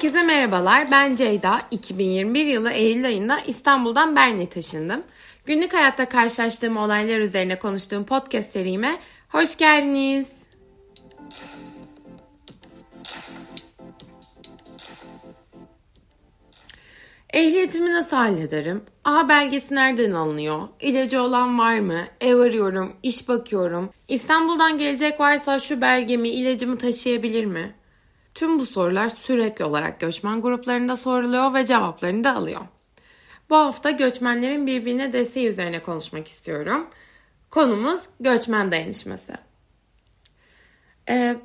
Herkese merhabalar. Ben Ceyda. 2021 yılı Eylül ayında İstanbul'dan Bern'e taşındım. Günlük hayatta karşılaştığım olaylar üzerine konuştuğum podcast serime hoş geldiniz. Ehliyetimi nasıl hallederim? A belgesi nereden alınıyor? İlacı olan var mı? Ev arıyorum, iş bakıyorum. İstanbul'dan gelecek varsa şu belgemi, ilacımı taşıyabilir mi? Tüm bu sorular sürekli olarak göçmen gruplarında soruluyor ve cevaplarını da alıyor. Bu hafta göçmenlerin birbirine desteği üzerine konuşmak istiyorum. Konumuz göçmen dayanışması. Ee,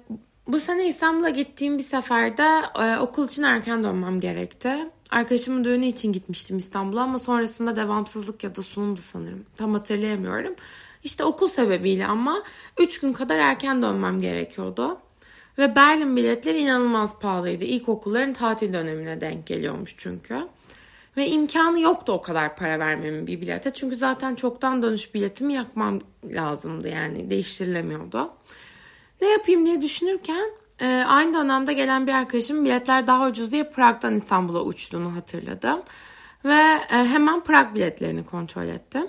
bu sene İstanbul'a gittiğim bir seferde e, okul için erken dönmem gerekti. Arkadaşımın düğünü için gitmiştim İstanbul'a ama sonrasında devamsızlık ya da sunumdu sanırım. Tam hatırlayamıyorum. İşte okul sebebiyle ama 3 gün kadar erken dönmem gerekiyordu. Ve Berlin biletleri inanılmaz pahalıydı. İlkokulların tatil dönemine denk geliyormuş çünkü. Ve imkanı yoktu o kadar para vermemin bir bilete. Çünkü zaten çoktan dönüş biletimi yakmam lazımdı yani değiştirilemiyordu. Ne yapayım diye düşünürken e, aynı dönemde gelen bir arkadaşım biletler daha ucuz diye Prag'dan İstanbul'a uçtuğunu hatırladım. Ve e, hemen Prag biletlerini kontrol ettim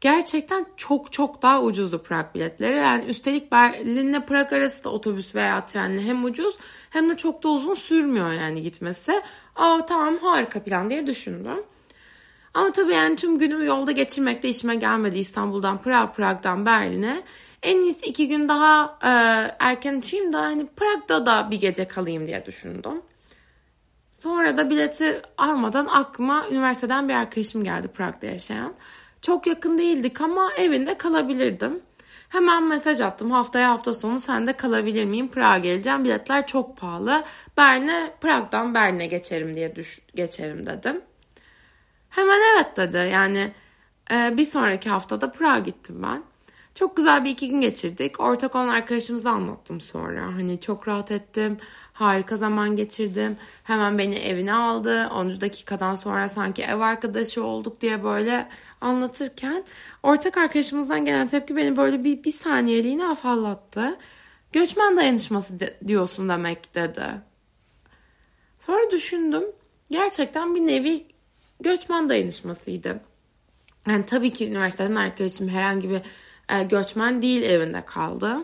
gerçekten çok çok daha ucuzdu Prag biletleri. Yani üstelik Berlin'le Prag arası da otobüs veya trenle hem ucuz hem de çok da uzun sürmüyor yani gitmesi. Aa tamam harika plan diye düşündüm. Ama tabii yani tüm günümü yolda geçirmek de işime gelmedi İstanbul'dan Prag, Prag'dan Berlin'e. En iyisi iki gün daha e, erken uçayım da hani Prag'da da bir gece kalayım diye düşündüm. Sonra da bileti almadan aklıma üniversiteden bir arkadaşım geldi Prag'da yaşayan. Çok yakın değildik ama evinde kalabilirdim. Hemen mesaj attım. Haftaya hafta sonu sende kalabilir miyim? Prag'a geleceğim. Biletler çok pahalı. Berne, Prag'dan Berne geçerim diye düş geçerim dedim. Hemen evet dedi. Yani e, bir sonraki haftada Prag'a gittim ben. Çok güzel bir iki gün geçirdik. Ortak olan arkadaşımıza anlattım sonra. Hani çok rahat ettim. Harika zaman geçirdim. Hemen beni evine aldı. 10. dakikadan sonra sanki ev arkadaşı olduk diye böyle anlatırken ortak arkadaşımızdan gelen tepki beni böyle bir, bir saniyeliğine afallattı. Göçmen dayanışması de, diyorsun demek dedi. Sonra düşündüm. Gerçekten bir nevi göçmen dayanışmasıydı. Yani tabii ki üniversiteden arkadaşım herhangi bir e, göçmen değil evinde kaldı.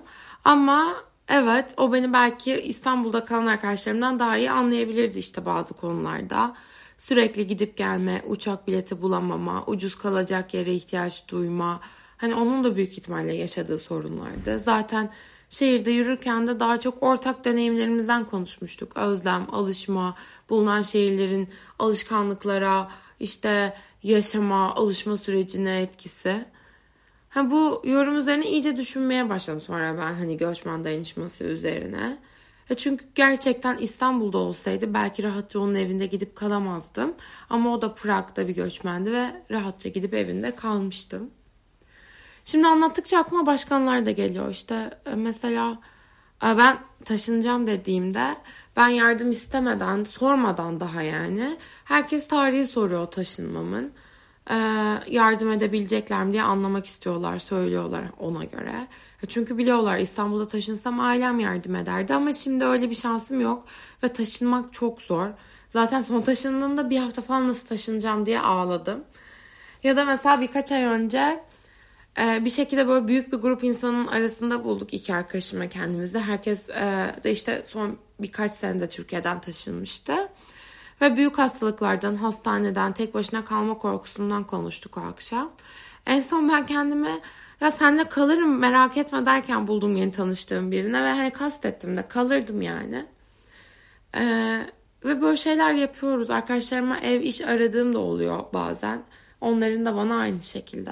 Ama evet o beni belki İstanbul'da kalan arkadaşlarımdan daha iyi anlayabilirdi işte bazı konularda. Sürekli gidip gelme, uçak bileti bulamama, ucuz kalacak yere ihtiyaç duyma. Hani onun da büyük ihtimalle yaşadığı sorunlardı. Zaten şehirde yürürken de daha çok ortak deneyimlerimizden konuşmuştuk. Özlem, alışma, bulunan şehirlerin alışkanlıklara, işte yaşama, alışma sürecine etkisi. Ha, bu yorum üzerine iyice düşünmeye başladım sonra ben hani göçmen dayanışması üzerine. E çünkü gerçekten İstanbul'da olsaydı belki rahatça onun evinde gidip kalamazdım. Ama o da Prag'da bir göçmendi ve rahatça gidip evinde kalmıştım. Şimdi anlattıkça aklıma başkanlar da geliyor. İşte e, mesela e, ben taşınacağım dediğimde ben yardım istemeden, sormadan daha yani herkes tarihi soruyor taşınmamın. Ee, yardım edebilecekler mi diye anlamak istiyorlar, söylüyorlar ona göre. Çünkü biliyorlar İstanbul'da taşınsam ailem yardım ederdi ama şimdi öyle bir şansım yok ve taşınmak çok zor. Zaten son taşındığımda bir hafta falan nasıl taşınacağım diye ağladım. Ya da mesela birkaç ay önce e, bir şekilde böyle büyük bir grup insanın arasında bulduk iki arkadaşımla kendimizi. Herkes e, de işte son birkaç senede Türkiye'den taşınmıştı. Ve büyük hastalıklardan, hastaneden, tek başına kalma korkusundan konuştuk o akşam. En son ben kendime ya senle kalırım merak etme derken buldum yeni tanıştığım birine ve hani kastettim de kalırdım yani. Ee, ve böyle şeyler yapıyoruz. Arkadaşlarıma ev iş aradığım da oluyor bazen. Onların da bana aynı şekilde.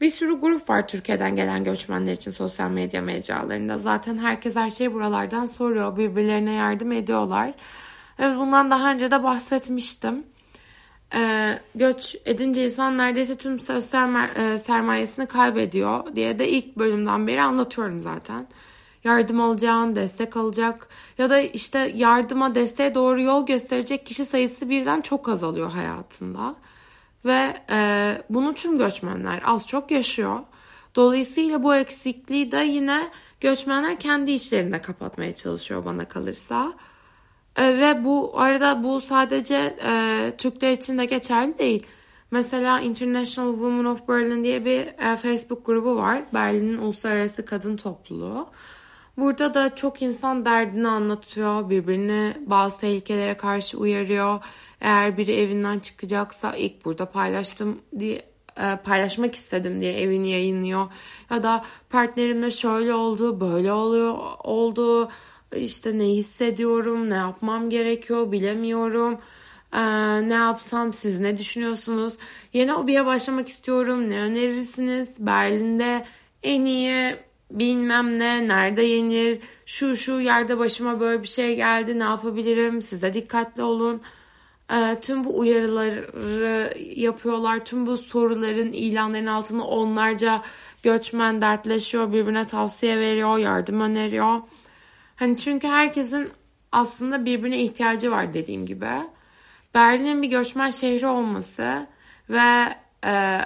Bir sürü grup var Türkiye'den gelen göçmenler için sosyal medya mecralarında. Zaten herkes her şeyi buralardan soruyor. Birbirlerine yardım ediyorlar. Evet bundan daha önce de bahsetmiştim. Ee, göç edince insan neredeyse tüm sosyal e, sermayesini kaybediyor diye de ilk bölümden beri anlatıyorum zaten. Yardım alacağın, destek alacak ya da işte yardıma, desteğe doğru yol gösterecek kişi sayısı birden çok azalıyor hayatında. Ve e, bunu tüm göçmenler az çok yaşıyor. Dolayısıyla bu eksikliği de yine göçmenler kendi içlerinde kapatmaya çalışıyor bana kalırsa. E, ve bu arada bu sadece e, Türkler için de geçerli değil. Mesela International Women of Berlin diye bir e, Facebook grubu var. Berlin'in uluslararası kadın topluluğu. Burada da çok insan derdini anlatıyor, birbirini bazı tehlikelere karşı uyarıyor. Eğer biri evinden çıkacaksa ilk burada paylaştım diye e, paylaşmak istedim diye evini yayınlıyor. Ya da partnerimle şöyle oldu, böyle oluyor, oldu. İşte ne hissediyorum, ne yapmam gerekiyor bilemiyorum. Ee, ne yapsam siz ne düşünüyorsunuz? Yeni hobiye başlamak istiyorum. Ne önerirsiniz? Berlin'de en iyi bilmem ne, nerede yenir, şu şu yerde başıma böyle bir şey geldi, ne yapabilirim, siz de dikkatli olun. E, tüm bu uyarıları yapıyorlar, tüm bu soruların, ilanların altında onlarca göçmen dertleşiyor, birbirine tavsiye veriyor, yardım öneriyor. Hani çünkü herkesin aslında birbirine ihtiyacı var dediğim gibi. Berlin'in bir göçmen şehri olması ve e,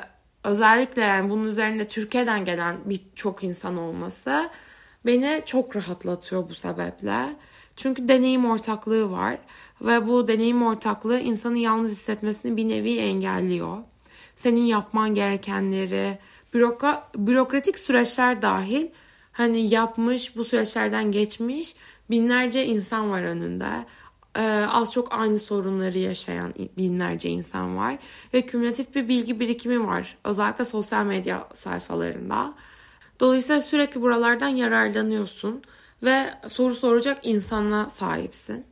özellikle yani bunun üzerinde Türkiye'den gelen birçok insan olması beni çok rahatlatıyor bu sebeple. Çünkü deneyim ortaklığı var ve bu deneyim ortaklığı insanın yalnız hissetmesini bir nevi engelliyor. Senin yapman gerekenleri, bürokra bürokratik süreçler dahil hani yapmış, bu süreçlerden geçmiş binlerce insan var önünde e, az çok aynı sorunları yaşayan binlerce insan var ve kümülatif bir bilgi birikimi var özellikle sosyal medya sayfalarında. Dolayısıyla sürekli buralardan yararlanıyorsun ve soru soracak insana sahipsin.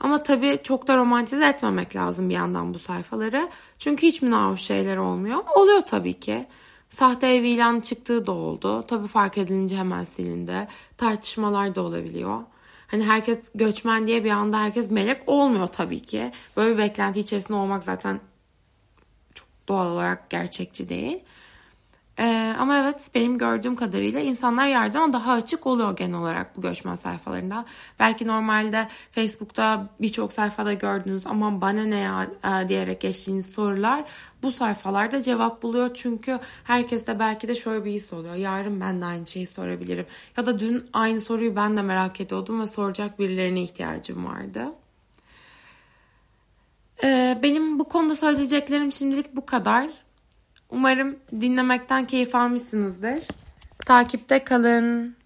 Ama tabii çok da romantize etmemek lazım bir yandan bu sayfaları. Çünkü hiç mi şeyler olmuyor? Oluyor tabii ki. Sahte ev ilanı çıktığı da oldu. Tabii fark edilince hemen silindi. Tartışmalar da olabiliyor. Hani herkes göçmen diye bir anda herkes melek olmuyor tabii ki. Böyle bir beklenti içerisinde olmak zaten çok doğal olarak gerçekçi değil. Ee, ama evet benim gördüğüm kadarıyla insanlar yardıma daha açık oluyor genel olarak bu göçmen sayfalarında. Belki normalde Facebook'ta birçok sayfada gördüğünüz aman bana ne ya e, diyerek geçtiğiniz sorular bu sayfalarda cevap buluyor. Çünkü herkes de belki de şöyle bir his oluyor. Yarın ben de aynı şeyi sorabilirim. Ya da dün aynı soruyu ben de merak ediyordum ve soracak birilerine ihtiyacım vardı. Ee, benim bu konuda söyleyeceklerim şimdilik bu kadar. Umarım dinlemekten keyif almışsınızdır. Takipte kalın.